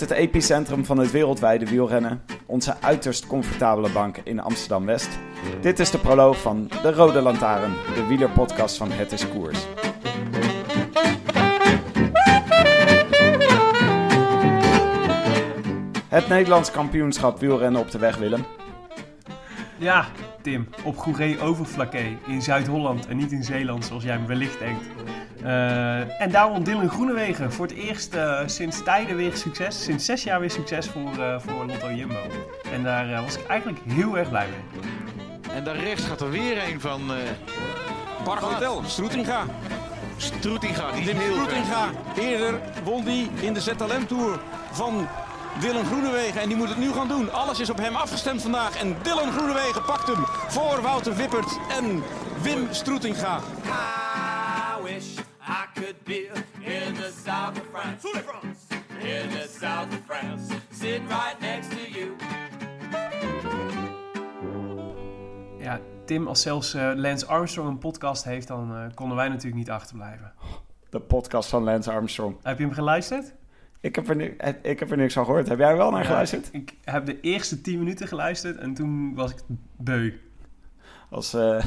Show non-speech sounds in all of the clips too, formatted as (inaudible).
Het epicentrum van het wereldwijde wielrennen, onze uiterst comfortabele bank in Amsterdam-West. Dit is de proloog van De Rode Lantaarn, de wielerpodcast van Het is Koers. Het Nederlands kampioenschap wielrennen op de weg, Willem. Ja, Tim, op Goeree Overflakkee in Zuid-Holland en niet in Zeeland zoals jij wellicht denkt. Uh, en daarom Dylan Groenewegen voor het eerst uh, sinds tijden weer succes, sinds zes jaar weer succes voor, uh, voor Lotto Jumbo. En daar was ik eigenlijk heel erg blij mee. En daar rechts gaat er weer een van... Park Hotel, Stroetinga. Stroetinga, die Stroetinga, eerder won die in de ZLM Tour van Dylan Groenewegen. En die moet het nu gaan doen. Alles is op hem afgestemd vandaag. En Dylan Groenewegen pakt hem voor Wouter Wippert en Wim Stroetinga. Could be in the south of France. In the south of France. Sitting right next to you. Ja, Tim, als zelfs uh, Lance Armstrong een podcast heeft, dan uh, konden wij natuurlijk niet achterblijven. De podcast van Lance Armstrong. Heb je hem geluisterd? Ik heb, er ni- ik heb er niks van gehoord. Heb jij er wel naar geluisterd? Ja, ik, ik heb de eerste 10 minuten geluisterd en toen was ik beu. Als, uh,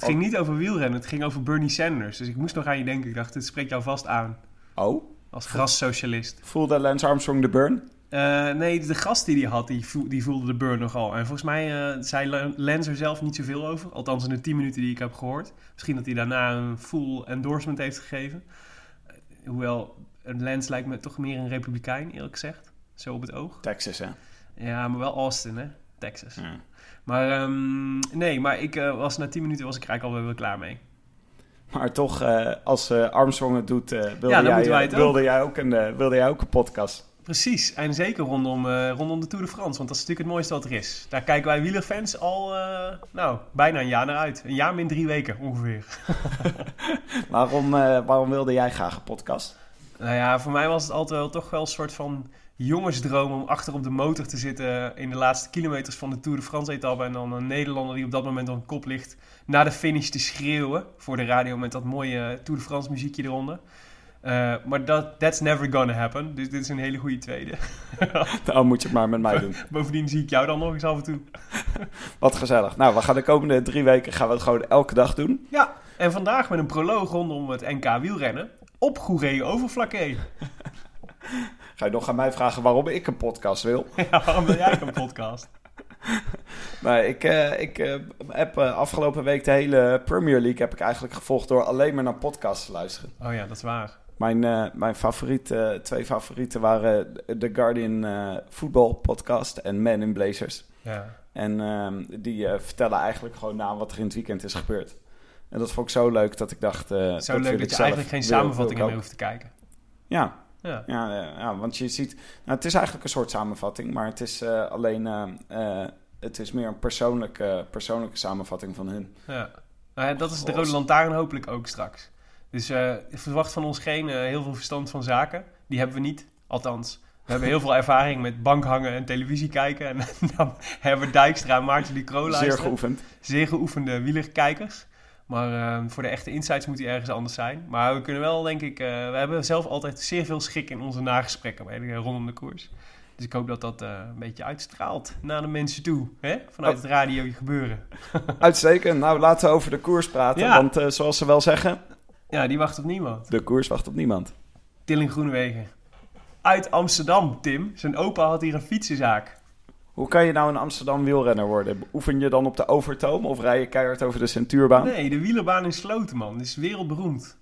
het ging niet over wielrennen, het ging over Bernie Sanders. Dus ik moest nog aan je denken. Ik dacht, dit spreekt jou vast aan. Oh? Als grassocialist. Voelde Lance Armstrong de burn? Uh, nee, de gast die hij had, die, vo die voelde de burn nogal. En volgens mij uh, zei Lance er zelf niet zoveel over. Althans in de 10 minuten die ik heb gehoord. Misschien dat hij daarna een full endorsement heeft gegeven. hoewel, Lance lijkt me toch meer een republikein, eerlijk gezegd. Zo op het oog. Texas, hè? Ja, maar wel Austin, hè? Texas. Ja. Maar um, nee, maar ik uh, was na 10 minuten was ik eigenlijk alweer klaar mee. Maar toch, uh, als uh, Armstrong het doet, wilde, ja, jij, het wilde, ook. jij ook een, wilde jij ook een podcast. Precies, en zeker rondom, rondom de Tour de France, want dat is natuurlijk het mooiste wat er is. Daar kijken wij wielerfans al, nou, bijna een jaar naar uit. Een jaar min drie weken ongeveer. (laughs) waarom, waarom wilde jij graag een podcast? Nou ja, voor mij was het altijd wel toch wel een soort van jongensdroom om achter op de motor te zitten in de laatste kilometers van de Tour de France etappe. En dan een Nederlander die op dat moment op kop ligt naar de finish te schreeuwen voor de radio met dat mooie Tour de France muziekje eronder. Uh, maar dat that's never gonna happen. Dus dit is een hele goede tweede. (laughs) nou moet je het maar met mij doen. (laughs) Bovendien zie ik jou dan nog eens af en toe. (laughs) Wat gezellig. Nou, we gaan de komende drie weken gaan we het gewoon elke dag doen. Ja, en vandaag met een proloog rondom het NK wielrennen op Goeree Overflakkee. Ga je nog aan mij vragen waarom ik een podcast wil? (laughs) Ja, waarom wil jij een podcast? (laughs) nou, ik, uh, ik uh, heb uh, afgelopen week de hele Premier League heb ik eigenlijk gevolgd door alleen maar naar podcasts te luisteren. Oh ja, dat is waar. Mijn, mijn favoriete, twee favorieten waren The Guardian voetbal podcast en Men in Blazers. Ja. En ehm, die vertellen eigenlijk gewoon na wat er in het weekend is gebeurd. En dat vond ik zo leuk dat ik dacht... Zo dat leuk dat je eigenlijk geen samenvatting meer hoeft te kijken. Ja. Ja. Ja, ja, want je ziet... Nou, het is eigenlijk een soort samenvatting, maar het is uh, alleen... Uh, het is meer een persoonlijke, persoonlijke samenvatting van hun. Ja. Nou ja dat is de Rode Lantaarn hopelijk ook straks. Dus verwacht van ons geen heel veel verstand van zaken. Die hebben we niet. Althans, we hebben heel veel (laughs) ervaring met bankhangen en televisie kijken. En (laughs) dan hebben Dijkstra en Maarten die Kroo Zeer geoefend. Zeer geoefende wielerkijkers. Maar uh, voor de echte insights moet hij ergens anders zijn. Maar we kunnen wel, denk ik... Uh, we hebben zelf altijd zeer veel schik in onze nagesprekken bij de, rondom de koers. Dus ik hoop dat dat uh, een beetje uitstraalt naar de mensen toe. Hè? Vanuit oh. het radio gebeuren. (laughs) Uitstekend. Nou, laten we over de koers praten. Ja. Want zoals ze wel zeggen... Ja, die wacht op niemand. De koers wacht op niemand. Tilling Groenewegen. Uit Amsterdam, Tim. Zijn opa had hier een fietsenzaak. Hoe kan je nou een Amsterdam wielrenner worden? Oefen je dan op de Overtoom of rij je keihard over de Centuurbaan? Nee, de wielerbaan in Sloten, Die is wereldberoemd.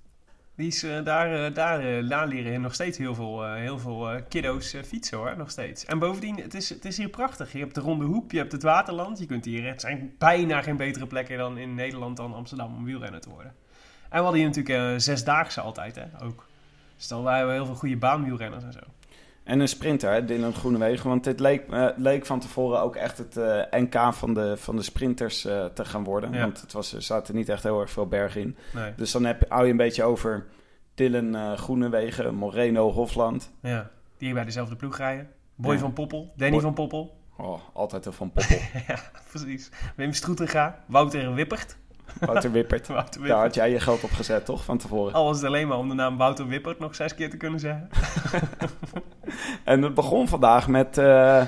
Die is, uh, daar, uh, daar, uh, daar leren nog steeds heel veel, heel veel kiddo's fietsen hoor, nog steeds. En bovendien, het is, het is hier prachtig. Je hebt de Ronde Hoep, je hebt het Waterland. Je kunt hier, het zijn bijna geen betere plekken dan in Nederland dan Amsterdam om wielrenner te worden. En we hadden hier natuurlijk zesdaagse altijd, hè, ook. Dus dan waren we heel veel goede baanwielrenners en zo. En een sprinter, hè, Dylan Groenewegen. Want dit leek, eh, leek van tevoren ook echt het eh, NK van de, van de sprinters eh, te gaan worden. Ja. Want het was, er zaten niet echt heel erg veel bergen in. Nee. Dus dan heb, hou je een beetje over Dylan Groenewegen, Moreno, Hofland. Ja. Die bij dezelfde ploeg rijden. Boy Ja. van Poppel, Danny Boy- van Poppel. Oh, altijd een Van Poppel. (laughs) ja, precies. Wim Stroetinga, Wouter Wippert. Wouter Wippert. (laughs) Wouter Daar had jij je geld op gezet, toch? Van tevoren. Al was het alleen maar om de naam Wouter Wippert nog zes keer te kunnen zeggen. (laughs) En het begon vandaag met eh,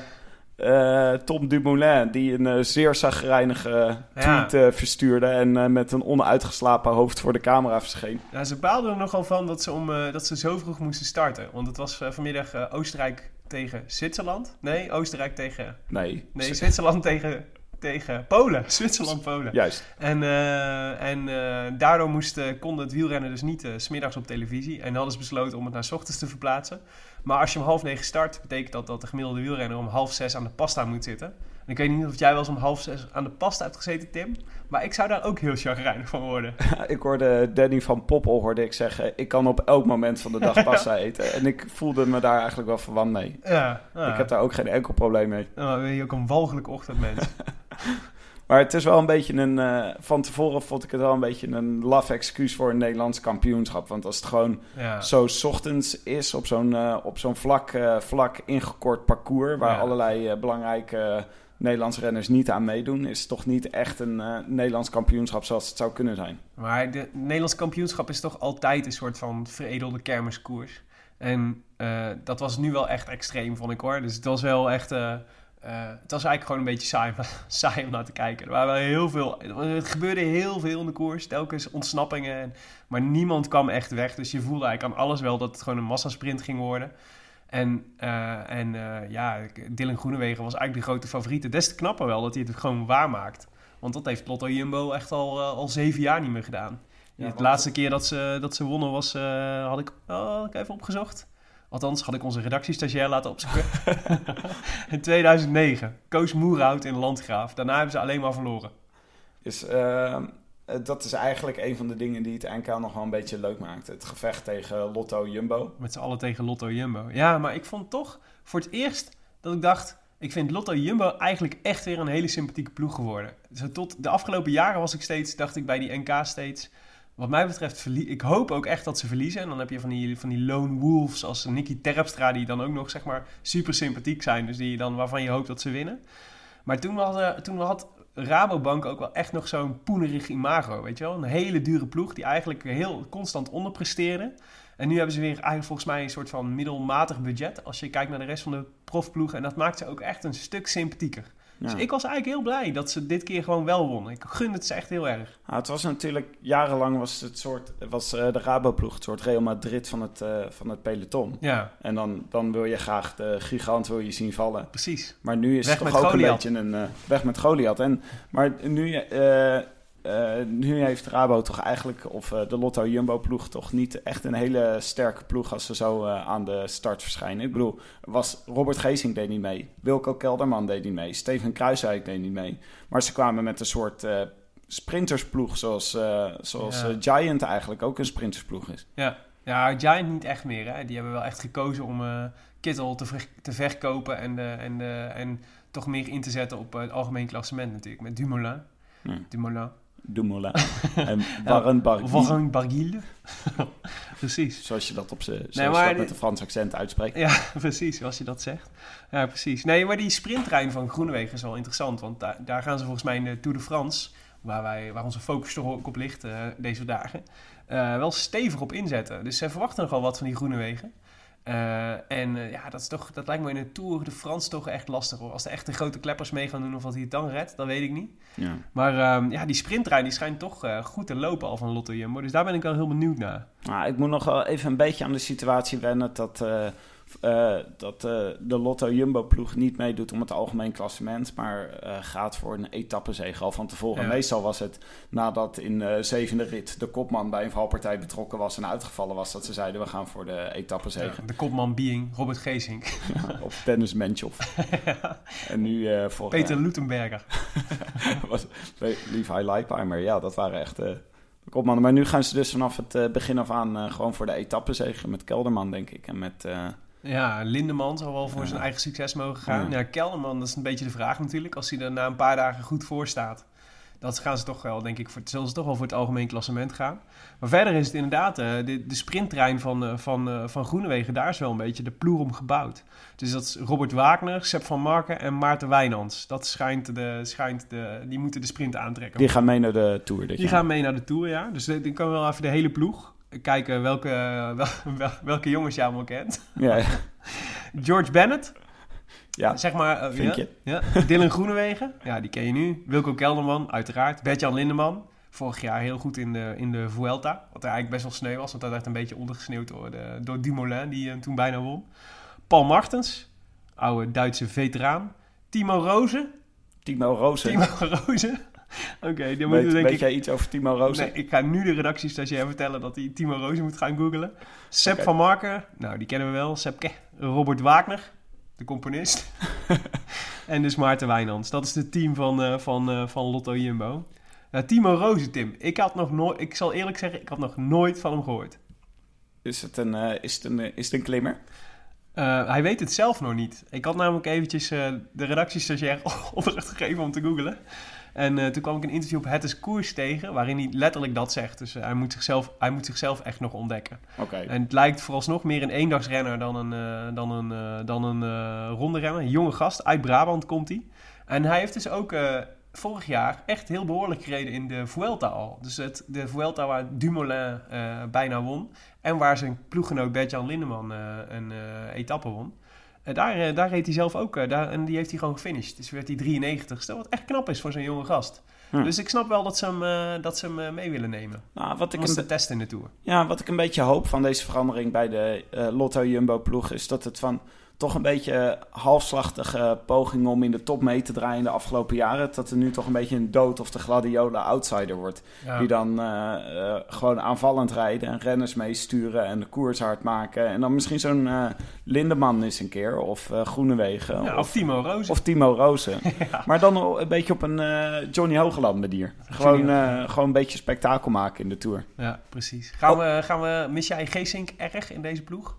eh, Tom Dumoulin, die een eh, zeer zagrijnige tweet verstuurde en met een onuitgeslapen hoofd voor de camera verscheen. Ja, ze baalden er nogal van dat ze, om, dat ze zo vroeg moesten starten. Want het was vanmiddag Oostenrijk tegen Zwitserland. Nee, Oostenrijk tegen... Nee, Nee, Zwitserland tegen, tegen Polen. (laughs) Zwitserland-Polen. juist. En, eh, en eh, daardoor moest, eh, konden het wielrennen dus niet s smiddags op televisie. En hadden ze besloten om het naar s ochtends te verplaatsen. Maar als je om half negen start, betekent dat dat de gemiddelde wielrenner om half zes aan de pasta moet zitten. Ik weet niet of jij wel eens om half zes aan de pasta hebt gezeten, Tim. Maar ik zou daar ook heel chagrijnig van worden. (laughs) Ik hoorde Danny van Poppel hoorde ik zeggen, ik kan op elk moment van de dag (laughs) pasta eten. En ik voelde me daar eigenlijk wel verwant mee. Ja, ja. Ik heb daar ook geen enkel probleem mee. Dan ben je ook een walgelijk ochtendmens. (laughs) Maar het is wel een beetje een... eh, van tevoren vond ik het wel een beetje een laf excuus voor een Nederlands kampioenschap. Want als het gewoon Ja. zo 's ochtends is op zo'n eh, op zo'n vlak, eh, vlak ingekort parcours... waar Ja. allerlei belangrijke Nederlandse renners niet aan meedoen... is het toch niet echt een eh, Nederlands kampioenschap zoals het zou kunnen zijn. Maar de Nederlands kampioenschap is toch altijd een soort van veredelde kermiskoers. En eh, dat was nu wel echt extreem, vond ik hoor. Dus het was wel echt... eh, het was eigenlijk gewoon een beetje (laughs) saai, om naar te kijken. Er, waren wel heel veel, er gebeurde heel veel in de koers. Telkens ontsnappingen. En, maar niemand kwam echt weg. Dus je voelde eigenlijk aan alles wel dat het gewoon een massasprint ging worden. En, eh, en eh, ja, Dylan Groenewegen was eigenlijk de grote favoriete. Des te knapper wel dat hij het gewoon waarmaakt. Want dat heeft Lotto Jumbo echt al, eh, al zeven jaar niet meer gedaan. Ja, de want- laatste keer dat ze, dat ze wonnen was, had, ik, oh, had ik even opgezocht. Althans, had ik onze redactiestagiair laten opzoeken. (laughs) in 2009. Koos Moerhout in Landgraaf. Daarna hebben ze alleen maar verloren. Dus eh, eh, dat is eigenlijk een van de dingen die het NK nog wel een beetje leuk maakt. Het gevecht tegen Lotto Jumbo. Met z'n allen tegen Lotto Jumbo. Ja, maar ik vond toch voor het eerst dat ik dacht... Ik vind Lotto Jumbo eigenlijk echt weer een hele sympathieke ploeg geworden. Tot de afgelopen jaren was ik steeds, dacht ik bij die NK steeds... Wat mij betreft, ik hoop ook echt dat ze verliezen. En dan heb je van die, van die lone wolves als Nicky Terpstra... die dan ook nog zeg maar super sympathiek zijn. Dus die dan, waarvan je hoopt dat ze winnen. Maar toen, hadden, toen had Rabobank ook wel echt nog zo'n poenerig imago, weet je wel? Een hele dure ploeg die eigenlijk heel constant onderpresteerde. En nu hebben ze weer eigenlijk volgens mij een soort van middelmatig budget... als je kijkt naar de rest van de profploegen. En dat maakt ze ook echt een stuk sympathieker. Dus ik was eigenlijk heel blij dat ze dit keer gewoon wel wonnen. Ik gun het ze echt heel erg. Nou, het was natuurlijk, jarenlang was het soort, was eh, de Rabo-ploeg het soort Real Madrid van het, eh, van het peloton. Ja, En dan, dan wil je graag de gigant wil je zien vallen. precies. Maar nu is Weg het toch ook Goliath. een beetje een eh, weg met Goliath. En, maar nu, eh, nu heeft Rabo toch eigenlijk, of eh, de Lotto Jumbo ploeg, toch niet echt een hele sterke ploeg als ze zo eh, aan de start verschijnen. Ik bedoel, was, Robert Geesing deed niet mee. Wilco Kelderman deed niet mee. Steven Kruiswijk deed niet mee. Maar ze kwamen met een soort sprintersploeg, zoals, zoals Ja. Giant eigenlijk ook een sprintersploeg is. Ja. ja, Giant niet echt meer. Hè? Die hebben wel echt gekozen om Kittel te, ver- te verkopen... En, en, en toch meer in te zetten op het algemeen klassement natuurlijk. Met Dumoulin. Dumoulin. Dumoulin (laughs) en Warren Barguil, Warren Barguil. (laughs) precies. zoals je dat, op ze, zoals Nee, maar met een Frans accent uitspreekt. Ja, (laughs) precies, als je dat zegt. Ja, precies. Nee, maar die sprinttrein van Groenewegen is wel interessant. Want daar, daar gaan ze volgens mij in de Tour de France... waar, wij, waar onze focus toch ook op ligt eh, deze dagen... eh, wel stevig op inzetten. Dus ze verwachten nogal wat van die Groenewegen. Eh, en eh, ja, dat, is toch, dat lijkt me in de Tour de France toch echt lastig hoor. Als er echt de grote kleppers mee gaan doen of wat hij het dan redt, dat weet ik niet. Ja. Maar ehm, ja, die sprinttrein die schijnt toch eh, goed te lopen al van Lotto Jumbo. Dus daar ben ik wel heel benieuwd naar. Nou, ik moet nog wel even een beetje aan de situatie wennen dat, eh, dat eh, de Lotto Jumbo ploeg niet meedoet om het algemeen klassement, maar eh, gaat voor een etappezege al van tevoren. Ja. Meestal was het nadat in de zevende rit de kopman bij een valpartij betrokken was en uitgevallen was, dat ze zeiden we gaan voor de etappezege. Ja, de kopman being Robert Geesink. (laughs) Of Dennis Menchoff. (laughs) En nu voor Peter Lutenberger. (laughs) was Levi Leipheimer. Ja, dat waren echt de kopmannen. Maar nu gaan ze dus vanaf het begin af aan gewoon voor de etappezege met Kelderman, denk ik. En met, Ja, Lindeman zal wel voor zijn eigen succes mogen gaan. Ja. Ja, Kelderman, dat is een beetje de vraag natuurlijk. Als hij er na een paar dagen goed voor staat, dan gaan ze toch wel, denk ik, voor, zullen ze toch wel voor het algemeen klassement gaan. Maar verder is het inderdaad, eh, de, de sprinttrein van, eh, van, eh, van Groenewegen, daar is wel een beetje de ploer om gebouwd. Dus dat is Robert Wagner, Sepp van Marken en Maarten Wijnands. Dat schijnt de, schijnt de, die moeten de sprint aantrekken. Die gaan mee naar de Tour dit Die jaar. gaan mee naar de Tour, ja. Dus die kan wel even de hele ploeg kijken welke, wel- (laughs) wel- welke jongens je allemaal kent. Ja, ja. (laughs) George Bennett, ja. zeg maar. eh, Vind ja, je? Ja. Dylan Groenewegen, ja, die ken je nu. Wilco Kelderman, uiteraard. Bert-Jan Lindeman, vorig jaar heel goed in de, in de Vuelta. Wat er eigenlijk best wel sneu was, want dat werd een beetje ondergesneeuwd door, de, door Dumoulin, die hem toen bijna won. Paul Martens, oude Duitse veteraan. Timo Rozen. Timo Rozen. Timo Rozen. (laughs) Oké, moeten weet denk weet ik... jij iets over Timo Rozen? Nee, ik ga nu de redactiestagiair vertellen dat hij Timo Rozen moet gaan googlen. Oké. van Marken, nou die kennen we wel. Sepp Robert Wagner, de componist. (laughs) en dus Maarten Wijnands. Dat is het team van, eh, van, eh, van Lotto Jumbo. Nou, Timo Rozen, Tim. Ik, had nog nooit, ik zal eerlijk zeggen, ik had nog nooit van hem gehoord. Is, het een, is, het een, is het een klimmer? Eh, hij weet het zelf nog niet. Ik had namelijk eventjes eh, de redactiestagiair (laughs) opdracht gegeven om te googlen. En eh, toen kwam ik een interview op Het is Koers tegen, waarin hij letterlijk dat zegt. Dus hij, moet zichzelf, hij moet zichzelf echt nog ontdekken. Oké. En het lijkt vooralsnog meer een eendagsrenner dan een, dan een, dan een ronde renner. Een jonge gast, uit Brabant komt hij. En hij heeft dus ook vorig jaar echt heel behoorlijk gereden in de Vuelta al. Dus het, de Vuelta waar Dumoulin eh, bijna won. En waar zijn ploeggenoot Bert-Jan Lindeman eh, een eh, etappe won. En daar, daar reed hij zelf ook. daar, en die heeft hij gewoon gefinished. Dus werd hij 93ste. Wat echt knap is voor zo'n jonge gast. Hm. Dus ik snap wel dat ze hem, dat ze hem mee willen nemen. Nou, wat ik Om een, ze te testen in de Tour. Ja, wat ik een beetje hoop van deze verandering bij de Lotto Jumbo ploeg is dat het van toch een beetje halfslachtige pogingen om in de top mee te draaien de afgelopen jaren, dat er nu toch een beetje een dood of de gladiolen outsider wordt. Ja. Die dan eh, eh, gewoon aanvallend rijden en renners meesturen en de koers hard maken. En dan misschien zo'n eh, Lindeman eens een keer of Groenewegen Ja, of, of Timo Roos. of Timo Rozen. (laughs) Maar dan een beetje op een Johnny Hogeland manier. Gewoon, gewoon een beetje spektakel maken in de Tour. Ja, precies. Gaan, we, gaan we, mis jij Geesink erg in deze ploeg?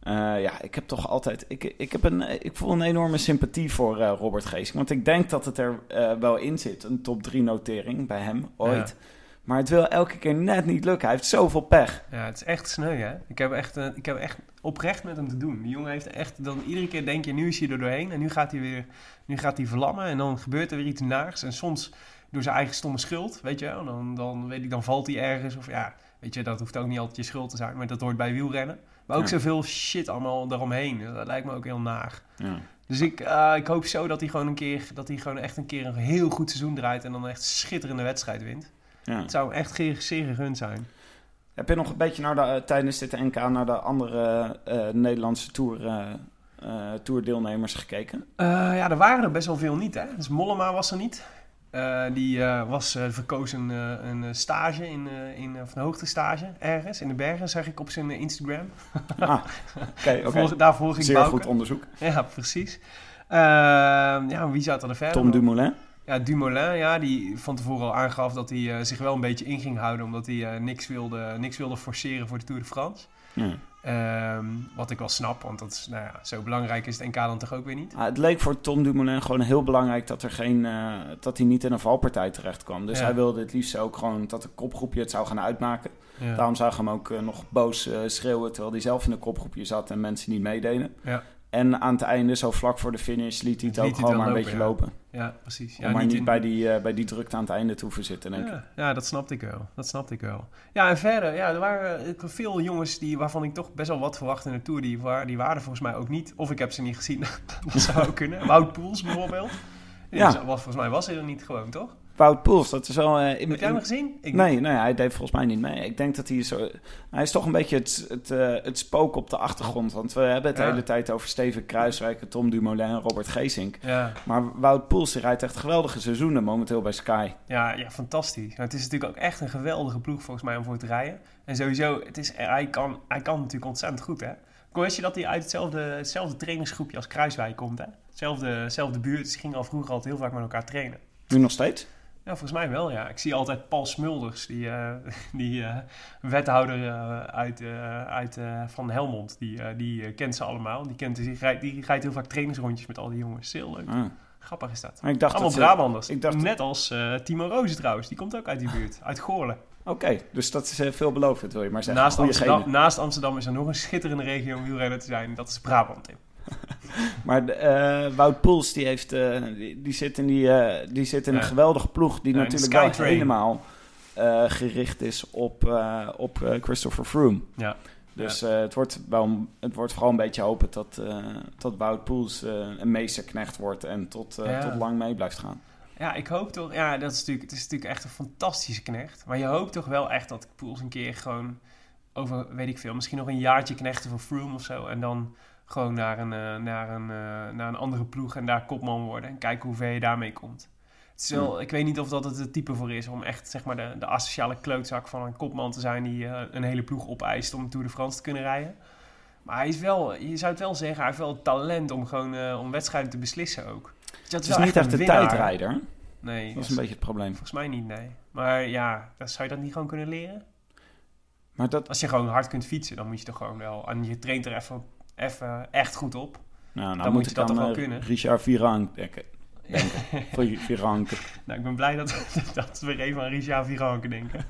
Eh, ja, ik heb toch altijd. Ik, ik, heb een, ik voel een enorme sympathie voor eh, Robert Geesink. Want ik denk dat het er eh, wel in zit, een top 3 notering bij hem ooit. Maar het wil elke keer net niet lukken. Hij heeft zoveel pech. Ja, het is echt sneu, hè? Ik heb echt, ik heb echt oprecht met hem te doen. Die jongen heeft echt... Dan iedere keer denk je, nu is hij er doorheen. En nu gaat hij weer... Nu gaat hij verlammen. En dan gebeurt er weer iets naars. En soms door zijn eigen stomme schuld, weet je wel. Dan, dan, weet ik, dan valt hij ergens. Of ja, weet je, dat hoeft ook niet altijd je schuld te zijn. Maar dat hoort bij wielrennen. Maar ook Ja. zoveel shit allemaal daaromheen. Dat lijkt me ook heel naar. Ja. Dus ik, eh, ik hoop zo dat hij gewoon een keer... Dat hij gewoon echt een keer een heel goed seizoen draait. En dan een echt schitterende wedstrijd wint. Ja. Het zou echt zeer gegund zijn. Heb je nog een beetje naar de, eh, tijdens dit NK naar de andere eh, Nederlandse tour, tourdeelnemers gekeken? Ja, er waren er best wel veel niet, hè. Dus Mollema was er niet. Eh, die eh, was uh, verkozen een, een eh, stage, in, in, of een hoogtestage ergens in de bergen, zag ik op zijn Instagram. Ah, (laughs) oké. Volg, daar volg ik Zeer Bouke. goed onderzoek. Ja, precies. Uh, ja, wie zat er verder? Tom Dumoulin. Ja, Dumoulin, ja, die van tevoren al aangaf dat hij zich wel een beetje in ging houden, omdat hij niks, wilde, niks wilde forceren voor de Tour de France. Um, wat ik wel snap, want dat is, nou ja, zo belangrijk is het NK dan toch ook weer niet. Ah, het leek voor Tom Dumoulin gewoon heel belangrijk dat, er geen, uh, dat hij niet in een valpartij terecht kwam. Dus Ja. hij wilde het liefst ook gewoon dat de kopgroepje het zou gaan uitmaken. Ja. Daarom zag hem ook uh, nog boos uh, schreeuwen terwijl hij zelf in een kopgroepje zat en mensen niet meededen. Ja. En aan het einde, zo vlak voor de finish, liet hij het ook het gewoon maar een beetje lopen, lopen. Ja, precies. Om Ja, maar niet, in- bij, die, uh, bij die drukte aan het einde te hoeven zitten, denk ik. Ja, ja, dat snapte ik wel. Dat snapte ik wel. Ja, en verder, ja, er waren eh, veel jongens die, waarvan ik toch best wel wat verwachtte in de Tour. Die, waar, die waren volgens mij ook niet. Of ik heb ze niet gezien. (laughs) dat zou kunnen. Wout Poels bijvoorbeeld. Ja. was- volgens mij was hij er niet gewoon, toch? Wout Poels, dat is wel... eh, in- Heb jij hem gezien? Ik Nee, nee, hij deed volgens mij niet mee. Ik denk dat hij zo... Hij is toch een beetje het, het, eh, het spook op de achtergrond. Want we hebben het de hele tijd over Steven Kruiswijk, Tom Dumoulin en Robert Geesink. Ja, Maar Wout Poels die rijdt echt geweldige seizoenen momenteel bij Sky. ja, ja, fantastisch. Nou, het is natuurlijk ook echt een geweldige ploeg volgens mij om voor te rijden. En sowieso, het is, hij, kan, hij kan natuurlijk ontzettend goed, hè? Wist je dat hij uit hetzelfde, hetzelfde trainingsgroepje als Kruiswijk komt, hè? Hetzelfde, hetzelfde buurt. Ze gingen al vroeger altijd heel vaak met elkaar trainen. Nu nog steeds? Ja, volgens mij wel, ja. Ik zie altijd Paul Smulders, die, eh, (laughs) die eh, wethouder eh, uit, uit, van Helmond. Die, die kent ze allemaal. Die, kent, die, rijdt, die rijdt heel vaak trainingsrondjes met al die jongens. Heel leuk. Ah. Grappig is dat. Maar ik dacht Allemaal dat Brabanders. ik dacht- Net als Timo Roos trouwens. Die komt ook uit die buurt. Uit Goorlen. Oké, dus dat is veelbelovend, wil je maar zeggen. Naast Amsterdam, naast Amsterdam is er nog een schitterende regio om wielrenner te zijn. Dat is Brabant, Tim. (laughs) Maar eh, Wout Poels, die, heeft, eh, die, die zit in, die, eh, die zit in een geweldige ploeg... die natuurlijk wel helemaal gericht is op, op Christopher Froome. Ja. Dus het, wordt wel, het wordt vooral een beetje hopen dat, dat Wout Poels een meesterknecht wordt... en tot, tot lang mee blijft gaan. Ja, ik hoop toch... Ja, dat is natuurlijk, het is natuurlijk echt een fantastische knecht. Maar je hoopt toch wel echt dat Poels een keer gewoon... over, weet ik veel, misschien nog een jaartje knechten voor Froome of zo. En dan gewoon naar een, eh, naar een, eh, naar een andere ploeg en daar kopman worden. En kijken hoe ver je daarmee komt. Het is wel, Ik weet niet of dat het het type voor is om echt zeg maar, de, de asociale klootzak van een kopman te zijn... die eh, een hele ploeg opeist om de Tour de France te kunnen rijden. Maar hij is wel, je zou het wel zeggen, hij heeft wel het talent om gewoon om wedstrijden te beslissen ook. Dus dat Het is niet echt een tijdrijder. Nee, Dat is een beetje het probleem. volgens mij niet, nee. Maar ja, dat zou je dat niet gewoon kunnen leren? Maar dat, Als je gewoon hard kunt fietsen, dan moet je toch gewoon wel... En je traint er even, even echt goed op. nou, nou Dan moet je ik dat toch wel eh, kunnen? Richard Virank denken. denken. (laughs) Vi- Virank. Nou, ik ben blij dat, (laughs) dat we even aan Richard Viranke denken.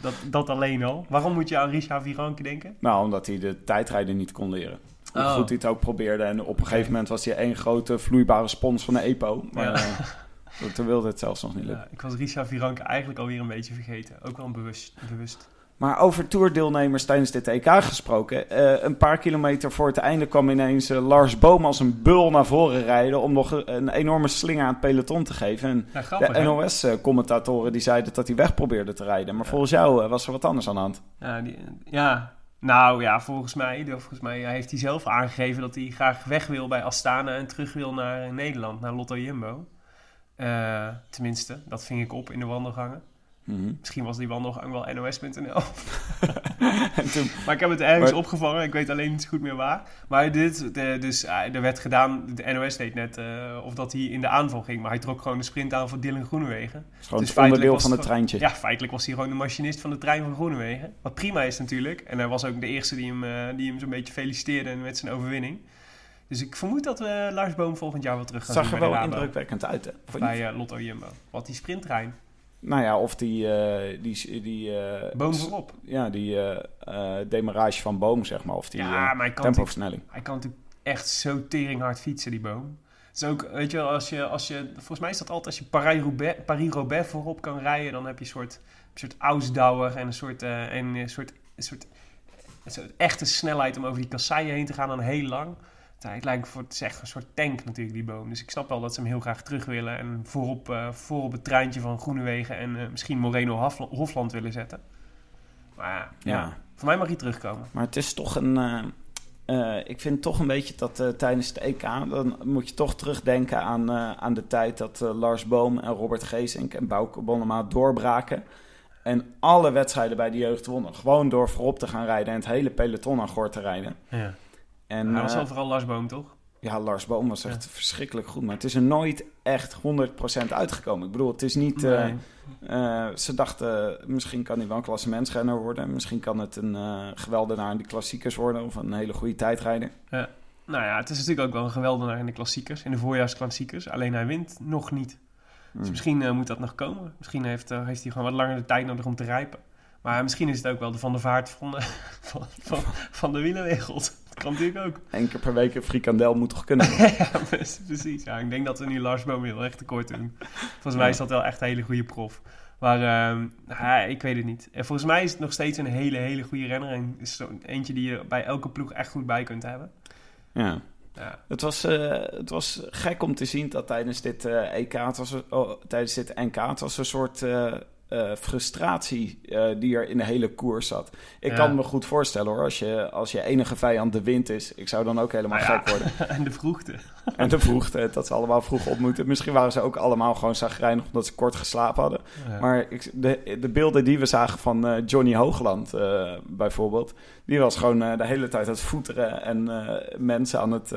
Dat, dat alleen al. Waarom moet je aan Richard Viranke denken? Nou, omdat hij de tijdrijden niet kon leren. Hoe Oh. goed hij het ook probeerde. En op een gegeven moment was hij één grote vloeibare spons van de EPO. Maar Ja. eh, toen wilde het zelfs nog niet lukken. Ja, ik was Richard Viranke eigenlijk alweer een beetje vergeten. Ook wel bewust. bewust. Maar over toerdeelnemers tijdens dit EK gesproken. eh, een paar kilometer voor het einde kwam ineens eh, Lars Boom als een bul naar voren rijden. Om nog een, een enorme slinger aan het peloton te geven. En Ja, grappig, de? NOS-commentatoren die zeiden dat hij weg probeerde te rijden. Maar volgens jou eh, was er wat anders aan de hand. Ja, die, ja, nou ja, volgens mij, volgens mij heeft hij zelf aangegeven dat hij graag weg wil bij Astana en terug wil naar Nederland, naar Lotto Jumbo. Tenminste, dat ving ik op in de wandelgangen. Mhm. Misschien was die wel nos.nl. (laughs) En toen, maar ik heb het ergens Maar- opgevangen. Ik weet alleen niet zo goed meer waar. Maar dit, de, dus eh, er werd gedaan, de NOS deed net eh, of dat hij in de aanval ging. Maar hij trok gewoon de sprint aan voor Dylan Groenewegen. het is gewoon Dus het feitelijk onderdeel van het treintje. Ja, feitelijk was hij gewoon de machinist van de trein van Groenewegen. Wat prima is natuurlijk. En hij was ook de eerste die hem, eh, die hem zo'n beetje feliciteerde met zijn overwinning. Dus ik vermoed dat we Lars Boom volgend jaar wel terug gaan zag er wel indrukwekkend uit, hè? Bij Lotto Jumbo. Wat die sprinttrein. Nou ja, of die... eh, die, die eh, Boom voorop. Ja, die eh eh, demarage van Boom, zeg maar. Of die Ja, maar hij kan, natuurlijk, tempoversnelling. hij kan natuurlijk echt zo teringhard fietsen, die Boom. Het is ook, weet je wel, als je, als je, volgens mij is dat altijd, als je Paris-Roubaix Paris-Roubaix voorop kan rijden, dan heb je een soort, een soort Ausdauer en een soort, en een soort, een soort, een soort echte snelheid om over die kasseien heen te gaan dan heel lang. Het lijkt voor het is echt een soort tank natuurlijk, die boom. Dus ik snap wel dat ze hem heel graag terug willen. En voorop, eh voorop het treintje van Groenewegen en eh, misschien Moreno Hofla- Hofland willen zetten. Maar ja, ja, voor mij mag hij terugkomen. Maar het is toch een... eh, ik vind toch een beetje dat tijdens het EK... dan moet je toch terugdenken aan, aan de tijd... dat Lars Boom en Robert Geesink en Bouke Bonnema doorbraken... en alle wedstrijden bij de jeugd wonnen. Gewoon door voorop te gaan rijden... en het hele peloton aan gort te rijden. Ja. En, Hij was eh, wel vooral Lars Boom, toch? Ja, Lars Boom was echt verschrikkelijk goed. Maar het is er nooit echt 100% uitgekomen. Ik bedoel, het is niet... eh, Nee. eh, ze dachten, misschien kan hij wel een klassementsrenner worden. Misschien kan het een geweldenaar in de klassiekers worden. Of een hele goede tijdrijder. Nou ja, het is natuurlijk ook wel een geweldenaar in de klassiekers, in de voorjaarsklassiekers. Alleen hij wint nog niet. Dus Hmm. misschien moet dat nog komen. Misschien heeft, heeft hij gewoon wat langer de tijd nodig om te rijpen. Maar misschien is het ook wel de Van der Vaart van de, (laughs) van, van, van de wielerwereld. Kan natuurlijk ook. Eén keer per week een frikandel moet toch kunnen. (laughs) ja, pre- precies. Ja, ik denk dat we nu Lars Boom heel erg tekort doen. Volgens mij is dat wel echt een hele goede prof. Maar ja, ik weet het niet. En volgens mij is het nog steeds een hele, hele goede renner. En is zo eentje die je bij elke ploeg echt goed bij kunt hebben. ja. Ja, Het was, eh, het was gek om te zien dat tijdens dit eh, EK, het was, oh, tijdens dit NK, het was een soort eh, frustratie eh, die er in de hele koers zat. Ik Ja. kan me goed voorstellen hoor, als je, als je enige vijand de wind is. Ik zou dan ook helemaal Nou ja. gek worden. (laughs) en de vroegte. En de vroegte, dat ze allemaal vroeg op moeten. Misschien waren ze ook allemaal gewoon zagrijnig omdat ze kort geslapen hadden. Ja. Maar ik, de, de beelden die we zagen van eh, Johnny Hoogland bijvoorbeeld... die was gewoon de hele tijd aan het voeteren en mensen aan het,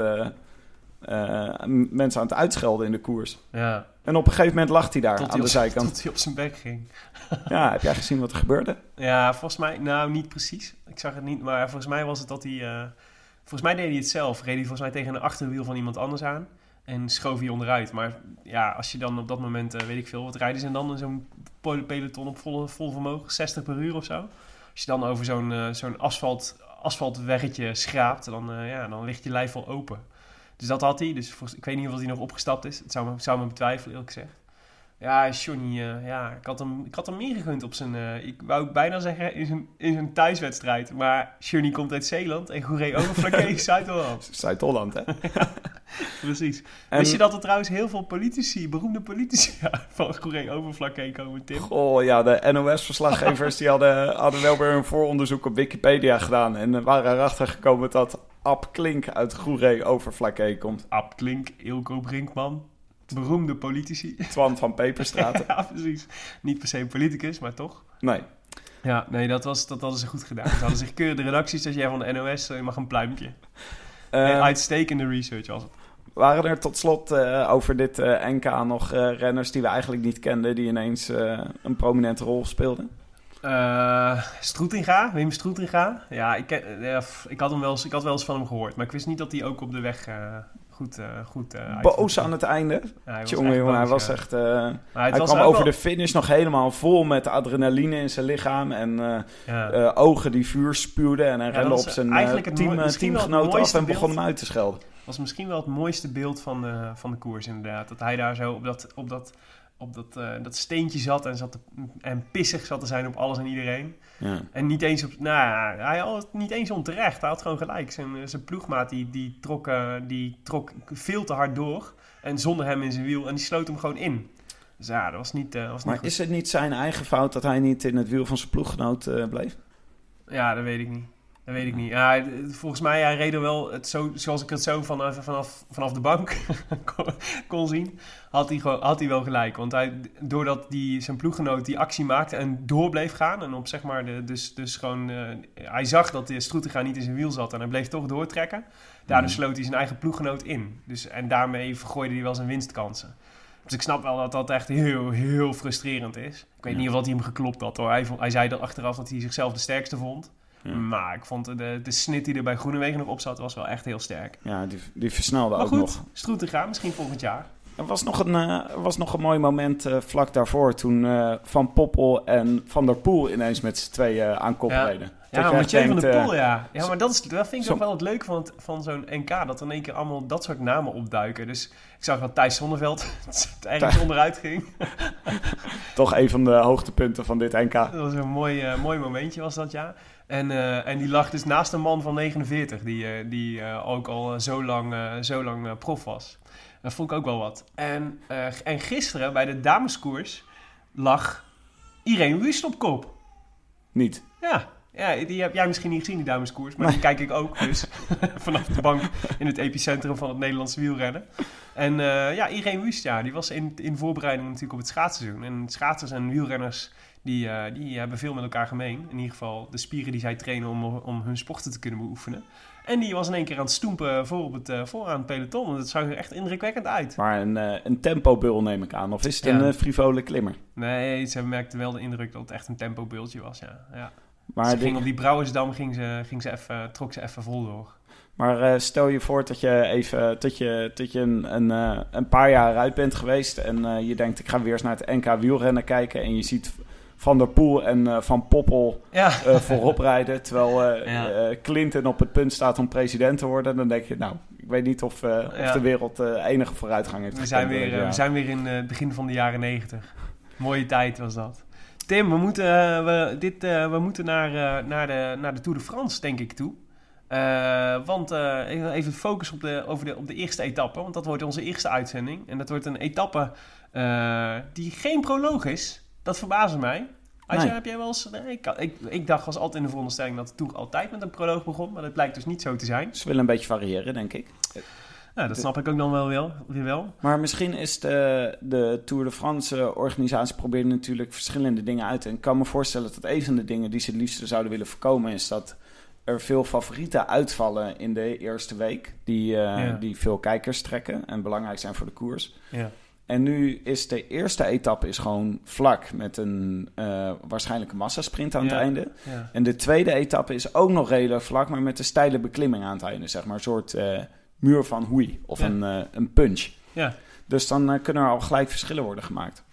mensen aan het uitschelden in de koers. Ja, En op een gegeven moment lag hij daar tot aan de zijkant. (laughs) tot hij op zijn bek ging. (laughs) Ja, heb jij gezien wat er gebeurde? Ja, volgens mij, nou niet precies. Ik zag het niet, maar volgens mij was het dat hij. eh, volgens mij deed hij het zelf. Reed hij volgens mij tegen een achterwiel van iemand anders aan. En schoof hij onderuit. Maar ja, als je dan op dat moment, eh, weet ik veel, wat rijden ze dan in zo'n peloton op volle, vol vermogen? 60 per uur of zo. Als je dan over zo'n zo'n asfalt, asfaltweggetje schraapt, dan, ja, dan ligt je lijf wel open. Dus dat had hij. Dus volgens- ik weet niet of hij nog opgestapt is. Het zou me, zou me betwijfelen, eerlijk gezegd. Ja, Johnny, eh, ja, ik had, hem, ik had hem meer gegund op zijn, eh, ik wou bijna zeggen in zijn, in zijn thuiswedstrijd. Maar Johnny komt uit Zeeland en Goeree Overflakke (laughs) Zuid-Holland. Zuid-Holland, hè? (laughs) Precies. En- Wist je dat er trouwens heel veel politici, beroemde politici (laughs) van Goeree Overflakke komen, Tim? Oh ja, de NOS-verslaggevers die hadden, hadden wel weer een vooronderzoek op Wikipedia gedaan. En waren erachter gekomen dat Ab Klink uit Goeree Overflakkee komt. Ab Klink, Ilko Brinkman, beroemde politici. Twan van Peperstraat. (laughs) ja, precies. Niet per se een politicus, maar toch. Nee. Ja, nee, dat, was, dat hadden ze goed gedaan. Ze hadden zich keurig de redacties, als jij van de NOS, eh, je mag een pluimpje. En uitstekende research was het. waren er tot slot eh, over dit eh, NK nog renners die we eigenlijk niet kenden... die ineens een prominente rol speelden? Eh Stroetinga, Wim Stroetinga. Ja, ik, eh, ik, had hem wel eens, ik had wel eens van hem gehoord. Maar ik wist niet dat hij ook op de weg eh, goed, goed Boos aan het einde. Ja, hij Jongen, hij was ja. echt... hij kwam over wel- de finish nog helemaal vol met adrenaline in zijn lichaam. En Ja. ogen die vuur spuwden. En hij rende op zijn team, teamgenoten af en begon hem uit te schelden. was misschien wel het mooiste beeld van de, van de koers, inderdaad. Dat hij daar zo op dat, op dat, op dat, eh, dat steentje zat en, zat te- en pissig zat te zijn op alles en iedereen. Ja. En niet eens op, nou, ja, hij had niet eens onterecht. Hij had gewoon gelijk. Zijn, zijn ploegmaat die, die, trok, eh, die trok veel te hard door. En zonder hem in zijn wiel. En die sloot hem gewoon in. Dus ja, dat was niet, eh was niet Maar is het niet zijn eigen fout dat hij niet in het wiel van zijn ploeggenoot eh, bleef? Ja, dat weet ik niet. Dat weet ik niet. Ja, volgens mij, hij reed er wel, het zo, zoals ik het zo vanaf, vanaf, vanaf de bank (laughs) kon, kon zien, had hij, gewoon, had hij wel gelijk. Want hij, doordat die, zijn ploeggenoot die actie maakte en door bleef gaan, en op zeg maar, de, dus, dus gewoon, eh, hij zag dat de Stroetega niet in zijn wiel zat en hij bleef toch doortrekken. Daardoor Mhm. sloot hij zijn eigen ploeggenoot in. Dus, en daarmee vergooide hij wel zijn winstkansen. Dus ik snap wel dat dat echt heel, heel frustrerend is. Ik weet Ja. niet of dat hij hem geklopt had hoor. Hij, hij zei dat achteraf dat hij zichzelf de sterkste vond. Ja. Maar ik vond de, de snit die er bij Groenewegen nog op zat, was wel echt heel sterk. Ja, die, die versnelde Maar ook goed, nog. Stroetega, misschien volgend jaar. Er was nog een, er was nog een mooi moment eh, vlak daarvoor toen eh, Van Poppel en Van der Poel ineens met z'n tweeën aan kop Ja. reden. Ja, echt van der Poel, ja. Ja, maar dat, is, dat vind ik ook wel het leuke van, het- van zo'n NK. Dat er in één keer allemaal dat soort namen opduiken. Dus ik zag dat Thijs Zonneveld (laughs) ergens onderuit ging. (laughs) Toch een van de hoogtepunten van dit NK. Dat was een mooi, mooi momentje, was dat, ja. En, eh, en die lag dus naast een man van 49, die, eh, die eh, ook al zo lang, zo lang prof was. Dat vond ik ook wel wat. En, en gisteren bij de dameskoers lag Irene Wust op kop. Niet. Ja, ja, die heb jij misschien niet gezien, die dameskoers. Maar die kijk ik ook dus (laughs) vanaf de bank in het epicentrum van het Nederlandse wielrennen. En ja, Irene Wust, ja, die was in, in voorbereiding natuurlijk op het schaatsseizoen. En schaatsers en wielrenners, die, eh, die hebben veel met elkaar gemeen. In ieder geval de spieren die zij trainen om, om hun sporten te kunnen beoefenen. En die was in één keer aan het stoempen voor op het, eh, vooraan het peloton. En dat zag er echt indrukwekkend uit. Maar een, eh een tempobul neem ik aan. Of is het Ja. een frivole klimmer? Nee, ze merkte wel de indruk dat het echt een tempobeeldje was, ja. ja. Maar, ze ging op die Brouwersdam ging ze, ging ze even, trok ze even vol door. maar stel je voor dat je even dat je, dat je een, een, een paar jaar uit bent geweest en je denkt ik ga weer eens naar het NK wielrennen kijken en je ziet Van der Poel en eh, Van Poppel Ja, eh, voorop rijden terwijl (laughs) eh, Clinton op het punt staat om president te worden, dan denk je nou ik weet niet of, of Ja. de wereld enige vooruitgang heeft. we zijn, weer, ja. we zijn weer in het begin van de jaren negentig. Mooie tijd was dat. Tim, we moeten, we, dit, we moeten naar, naar, de, naar de Tour de France, denk ik, toe. Want even even focus op de, over de, op de eerste etappe. Want dat wordt onze eerste uitzending. En dat wordt een etappe die geen proloog is. Dat verbaasde mij. Had Nee. heb jij wel eens... nee, ik, ik, ik dacht was altijd in de veronderstelling dat het Tour altijd met een proloog begon. Maar dat blijkt dus niet zo te zijn. Ze willen een beetje variëren, denk ik. Nou, dat snap ik ook dan wel, wel, weer wel. Maar misschien is de, de Tour de France organisatie probeert natuurlijk verschillende dingen uit. En ik kan me voorstellen dat een van de dingen die ze het liefst zouden willen voorkomen is dat er veel favorieten uitvallen in de eerste week. Die, eh, Ja. die veel kijkers trekken en belangrijk zijn voor de koers. Ja. En nu is de eerste etappe is gewoon vlak met een eh, waarschijnlijk een massasprint aan het Ja. einde. Ja. En de tweede etappe is ook nog redelijk vlak, maar met een steile beklimming aan het einde. Zeg maar een soort eh, muur van hoei of Ja. een, eh, een punch. Ja. Dus dan kunnen er al gelijk verschillen worden gemaakt.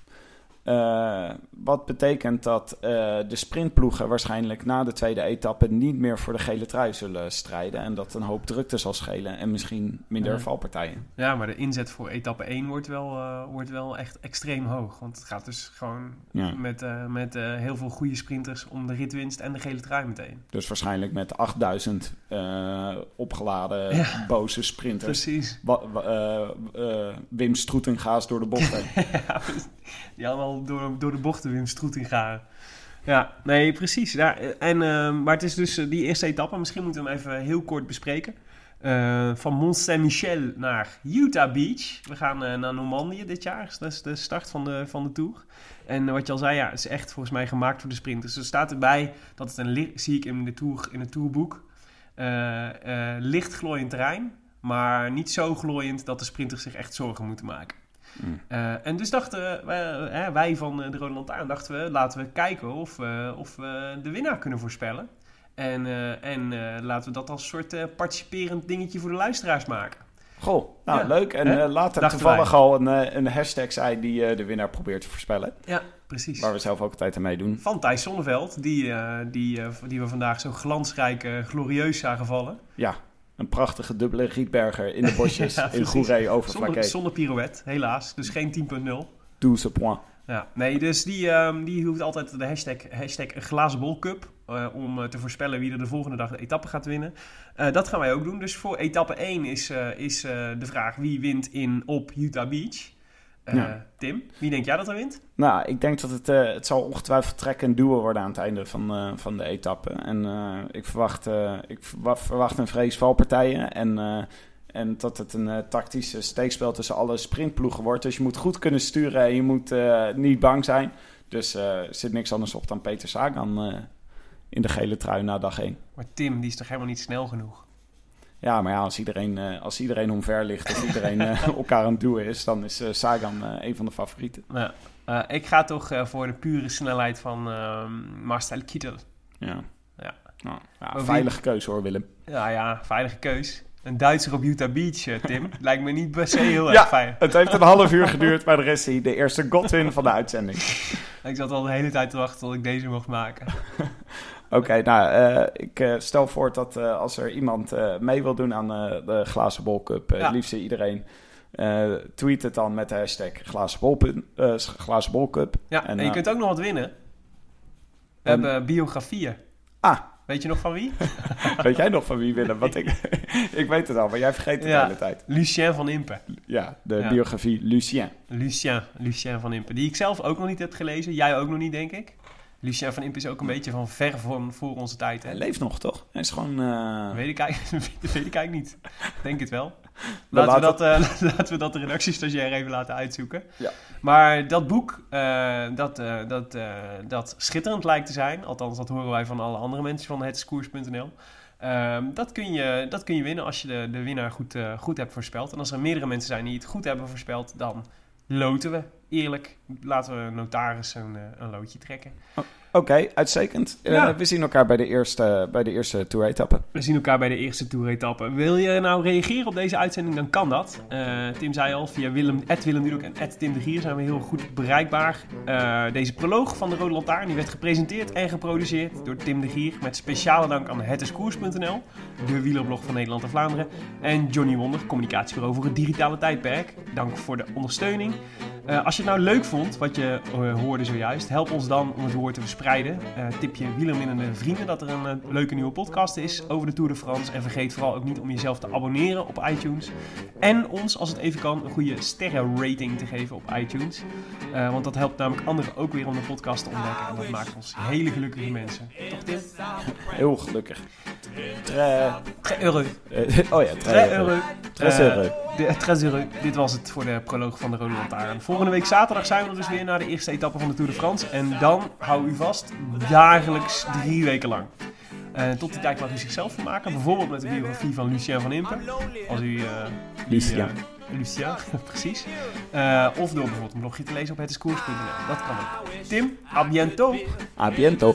Eh, wat betekent dat eh, de sprintploegen waarschijnlijk na de tweede etappe niet meer voor de gele trui zullen strijden. En dat een hoop drukte zal schelen en misschien minder Ja. valpartijen. Ja, maar de inzet voor etappe 1 wordt wel, eh, wordt wel echt extreem hoog. Want het gaat dus gewoon Ja. met, met heel veel goede sprinters om de ritwinst en de gele trui meteen. Dus waarschijnlijk met 8000 eh, opgeladen Ja. boze sprinters. Precies. Wa- Wim Stroetengaas door de bocht (laughs) ja, die allemaal door, door de bochten Stroeting gaan. Ja, nee, precies. Ja, en, eh, maar het is dus eh, die eerste etappe. Misschien moeten we hem even heel kort bespreken. Eh, van Mont Saint-Michel naar Utah Beach. We gaan eh, naar Normandië dit jaar. Dat is de start van de, van de Tour. En wat je al zei, ja, het is echt volgens mij gemaakt voor de sprinters. Er staat erbij dat het een zie ik in, de tour, in het tourboek, licht glooiend terrein. Maar niet zo glooiend dat de sprinters zich echt zorgen moeten maken. Mm. Eh, en dus dachten wij, hè, wij van eh, de Rode Lantaarn, dachten we, laten we kijken of, we of we de winnaar kunnen voorspellen. En, eh, en eh, laten we dat als soort eh, participerend dingetje voor de luisteraars maken. Goh, nou Ja. leuk. En eh, later toevallig wij. al een, eh, een hashtag zei die eh, de winnaar probeert te voorspellen. Ja, precies. Waar we zelf ook altijd aan meedoen. Van Thijs Zonneveld, die, eh, die, eh, die we vandaag zo glansrijk, eh, glorieus zagen vallen. Ja, een prachtige dubbele Rietberger in de bosjes (laughs) Ja, in. Goeree over Zonder, zonder pirouette, helaas. Dus geen 10.0. 12 point. Ja, nee, dus die, ehm, die hoeft altijd de hashtag, hashtag glazen bol cup eh, om eh, te voorspellen wie er de volgende dag de etappe gaat winnen. Eh, dat gaan wij ook doen. Dus voor etappe 1 is, is de vraag wie wint in op Utah Beach. Eh, Ja. Tim, wie denk jij dat er wint? Nou, ik denk dat het, eh, het zal ongetwijfeld trekken en duwen worden aan het einde van, eh, van de etappe. En ik, verwacht, ik verwa- verwacht een vrees valpartijen en, en dat het een tactische steekspel tussen alle sprintploegen wordt. Dus je moet goed kunnen sturen en je moet niet bang zijn. Dus er zit niks anders op dan Peter Sagan in de gele trui na dag 1. Maar Tim, die is toch helemaal niet snel genoeg? Ja, maar ja, als iedereen, eh, als iedereen omver ligt of iedereen (laughs) eh, elkaar aan het duwen is, dan is eh, Sagan een van de favorieten. Eh, ik ga toch voor de pure snelheid van ehm, Marcel Kittel. Ja. Ja. Nou, ja, wie- veilige keuze hoor, Willem. Ja, ja, veilige keus. Een Duitser op Utah Beach, Tim. (laughs) Lijkt me niet per se heel erg Ja. fijn. Het heeft een half uur geduurd, (laughs) maar de rest is hij de eerste Godwin van de uitzending. Ik zat al de hele tijd te wachten tot ik deze mocht maken. Oké, nou, eh, ik eh, stel voor dat eh, als er iemand mee wil doen aan de Glazen Bol Cup, Ja. het liefst iedereen, tweet het dan met de hashtag Glazen Bol, pun- Glazen Bol Cup. Ja, en, En, je kunt ook nog wat winnen. We En- hebben biografieën. Ah, Weet je nog van wie? (laughs) weet jij nog van wie Willem? Want ik, (laughs) ik weet het al, maar jij vergeet het Ja. de hele tijd. Lucien van Impe. Ja, de Ja. biografie Lucien. Lucien, Lucien van Impe. Die ik zelf ook nog niet heb gelezen. Jij ook nog niet, denk ik. Lucien van Impe is ook een beetje van ver van voor onze tijd. Hè? Hij leeft nog, toch? Hij is gewoon... eh, Weet ik, eigenlijk, (laughs) weet ik eigenlijk niet. Denk het wel. Laten we, dat, eh, (laughs) laten we dat de redactiestagiair even laten uitzoeken. Ja. Maar dat boek, eh, dat, dat, dat schitterend lijkt te zijn. Althans, dat horen wij van alle andere mensen van hetskoers.nl. Ehm, dat, kun je, dat kun je winnen als je de, de winnaar goed, goed hebt voorspeld. En als er meerdere mensen zijn die het goed hebben voorspeld, dan loten we. Eerlijk, laten we notaris een, eh, een loodje trekken. Oké, uitstekend. Eh, we zien elkaar bij de eerste, bij de eerste tour-etappe. We zien elkaar bij de eerste toeretappe. Wil je nou reageren op deze uitzending, dan kan dat. Eh, Tim zei al, via Willem, Willem Dudok en Tim de Gier zijn we heel goed bereikbaar. Eh, deze proloog van de Rode Lantaarn die werd gepresenteerd en geproduceerd door Tim de Gier. Met speciale dank aan hetiskoers.nl, de wielerblog van Nederland en Vlaanderen. En Johnny Wonder, communicatiebureau voor het digitale tijdperk. Dank voor de ondersteuning. Als je het nou leuk vond, wat je hoorde zojuist, help ons dan om het woord te verspreiden. Eh, tip je wielerminnende vrienden dat er een eh, leuke nieuwe podcast is over de Tour de France. En vergeet vooral ook niet om jezelf te abonneren op iTunes. En ons, als het even kan, een goede sterrenrating te geven op iTunes. Eh, want dat helpt namelijk anderen ook weer om de podcast te ontdekken. En dat maakt ons hele gelukkige mensen. Toch Tim? Heel gelukkig. Tre- Très heureux. eh, oh ja, Très heureux. Très Eh, heureux. Très heureux. Dit was het voor de proloog van de Rode Lantaarn. Volgende week zaterdag zijn we dus weer naar de eerste etappe van de Tour de France. En dan, hou u vast, dagelijks drie weken lang. En tot die tijd mag u zichzelf vermaken. Bijvoorbeeld met de biografie van Lucien van Impe. Als u... eh, Lucien. eh, Lucien, (laughs) precies. Eh, of door bijvoorbeeld een blogje te lezen op hetiskoers.nl. Dat kan ook. Tim, à bientôt. A biento.